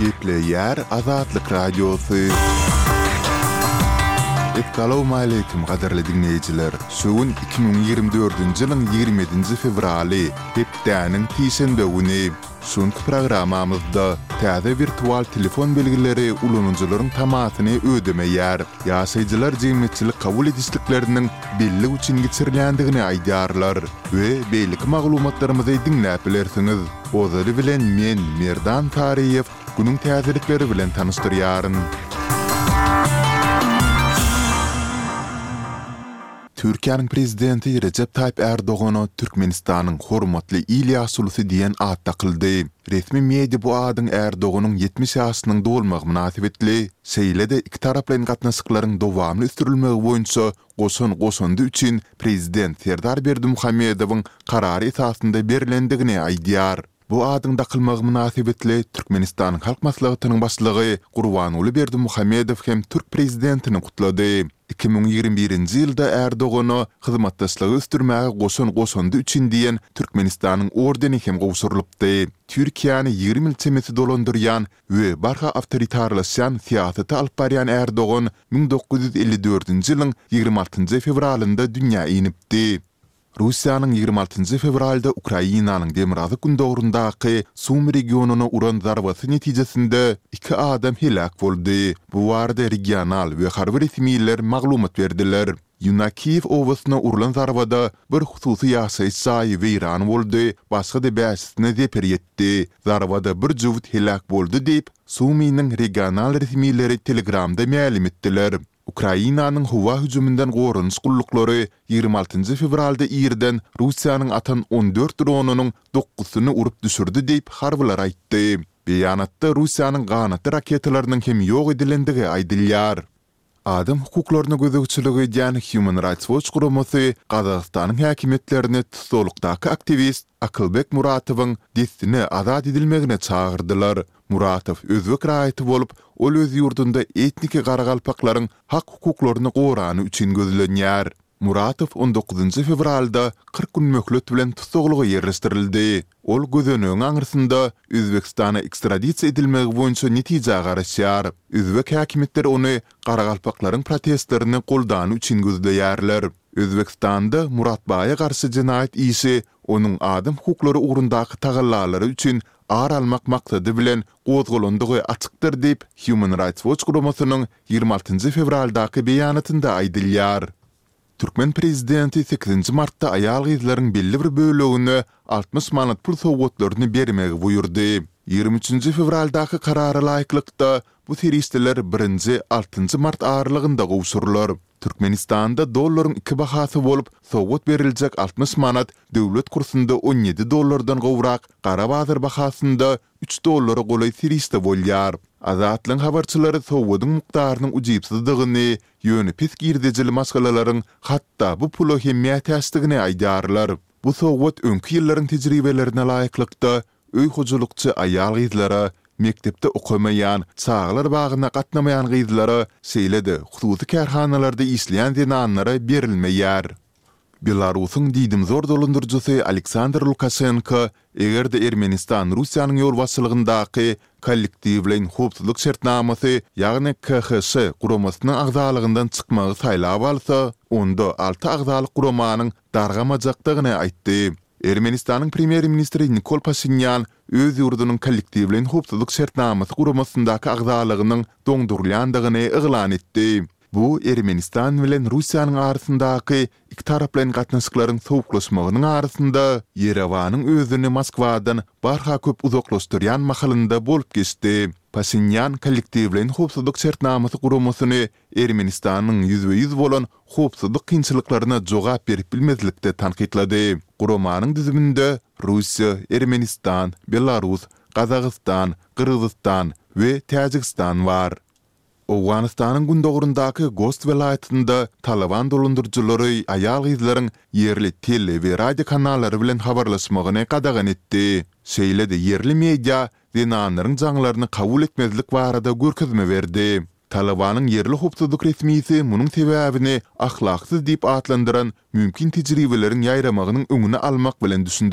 Gepleýär Azatlyk Radiosy. Essalawmaleýkim gadyrly diňleýjiler. Şu gün iki müň ýigrimi dördünji ýylyň ýigrimi ýedinji fewraly, hepdäniň sişenbe güni. Şu günki programmamyzda täze wirtual telefon belgileri ulanyjylaryň tamasyny ödemeýär. Ýaşaýjylar jemgyýetçilik kabul edişlikleriniň bellik üçin geçirilýändigini aýdýarlar. We beýleki maglumatlarymyzy diňläp bilersiňiz. Ozaly bilen men, Merdan Taryýew, günüň täzelikleri bilen tanyşdyrýaryn. Türkiýäniň Prezidenti Rejep Taýyp Ärdogana Türkmenistanyň Hormatly il ýaşulusy diýen at dakyldy. Resmi media bu adyň Ärdoganyň ýetmiş ýaşynyň dolmagy mynasybetli, şeýle-de ikitaraplaýyn gatnaşyklaryň dowamly ösdürilmegi boýunça goşan goşandy üçin Prezident Serdar Berdimuhamedowyň Karary esasynda berlendigini aýdýar. Bu adyň dakylmagy mynasybetli Türkmenistanyň Halk Maslahatynyň Başlygy Gurbanguly Berdimuhamedow hem türk prezidentini gutlady. Iki müň ýigrimi birinji ýylda Ärdogana Hyzmatdaşlygy ösdürmäge goşan goşandy üçin diýen Türkmenistanyň ordeni hem gowşurylypdy. Türkiýäni ýigrimi ýyl çemesi dolandyrýan we barha awtoritarlaşýan syýasaty alyp barýan Ärdogan müň dokuz ýüz elli dördünji ýylyň ýigrimi altynjy fewralynda dünýä inipdi. Russiýanyň ýigrimi altynjy fewralda Ukrainanyň demirgazyk-gündogaryndaky Sumy regionyna uran zarbasy netijesinde iki adam heläk boldy. Bu barada regional we harby resmiler maglumat berdiler. Ýunakiýew obasyna urlan zarbada bir hususy ýaşaýyş jaýy weýran boldy, başga-da bäşisine zeper ýetdi. Zarbada bir jübüt heläk boldy diýip, Sumynyň regional resmileri Telegramda mälim etdiler. Ukrainanyň howa hüjüminden goranyş gulluklary ýigrimi altynjy fewralda irden Russiýanyň atan on dört dronunyň dokuzysyny urup düşürdi diýip, harbylar aýtdy. Beýanatda Russiýanyň ganatly raketalarynyň hem ýok edilendigi aýdylýar. Adam hukuklaryna gözegçilik edýän Human Rights Watch guramasy Gazagystanyň häkimiýetlerini tussaglykdaky aktiwist Akylbek Muratowyň dessine azat edilmegine çagyrdylar. Muratow özbek raýaty bolup, ol öz ýurdunda etniki garagalpaklaryň hak-hukuklaryny gorany üçin gözlenýär. Muratow on dokuzynjy fewralda kyrk gün möhlet bilen tussaglyga ýerleşdirildi. Ol gözenegiň aňyrsynda Özbegistana ekstradisiýa edilmegi boýunça netijä garaşýar. Özbek häkimiýetleri ony garagalpaklaryň protestlerini goldany üçin gözleýärler. Özbegistanda Muratbaýa garşy jenaýat işi onuň adam hukuklary ugrundaky tagallalary üçin ar almak maksady bilen gozgalandygy açykdyr diýip, Human Rights Watch guramasynyň ýigrimi altynjy fewraldaky beýanatynda aýdylýar. Türkmen prezidenti sekizinji martda aýal-gyzlaryň belli bir bölegine altmyş manat pul sowgatlaryny bermegi buýurdy. Ýigrimi üçünji fewraldaky karara laýyklykda, bu serişdeler birinji, altynjy mart aralygynda gowşurylar. Türkmenistanda dollaryň iki bahasy bolup, sowgat beriljek altmyş manat döwlet kursunda on ýedi dollardan gowrak, gara bazar bahasynda üç dollara golaý serişde bolýar. Azatlygyň habarçylary sowgadyň mukdarynyň ujypsyzdygyny, ýöne pes girdejili maşgalalaryň hatda bu pula hem mätäçdigini aýdýarlar. Bu sowgat öňki ýyllaryň tejribelerine laýyklykda Öý hojalykçy aýal-gyzlara, mekdepde okamaýan, çagalar bagyna gatnamaýan gyzlara, şeýle-de hususy kärhanalarda işleýän zenanlara berilmeýär. Belarusyň diýdimzor dolandyryjysy Aleksandr Lukaşenko, eger-de Ermenistan Russiýanyň ýolbaşçylygyndaky Kollektiwleýin howpsuzlyk şertnamasy, ýagny KHŞ guramasynyň agzalygyndan çykmagy saýlap alsa, onda alty agzalyk guramanyň dargamajakdygyny aýtdy. Ermenistanyň Premýer-ministri Nikol Paşinýan öz ýurdunyň Kollektiwleýin howpsuzlyk şertnamasy guramasyndaky agzalygynyň doňdurylýandygyny yglan etdi. Bu Ermenistan bilen Russiýanyň arasyndaky ikitaraplaýyn gatnaşyklaryň sowuklaşmagynyň arasynda, Ýerewanyň özüni Moskwadan barha köp uzaklaşdyrýan mahalynda bolup geçdi. Paşinýan Kollektiwleýin howpsuzlyk şertnamasy guramasyny Ermenistanyň ýüzbe-ýüz bolan howpsuzlyk kynçylyklaryna jogap berip bilmezlikde tankytlady. Guramanyň düzüminde Russiýa, Ermenistan, Belarus, Gazagystan, Gyrgyzystan we Täjigistan bar. Owganystanyň gündogaryndaky Gost welaýatynda Talyban dolandyryjylary aýal-gyzlaryň ýerli tele we radio kanallary bilen habarlaşmagyny gadagan etdi, şeýle-de ýerli media zenanlaryň jaňlaryny kabul etmezlik barada görkezme berdi. Talabanyň ýerli howpsuzlyk resmisi munuň sebäbini ahlaksyz diýip atlandyran mümkin tejribeleriň ýaýramagynyň öňüni almak bilen düşündirdi.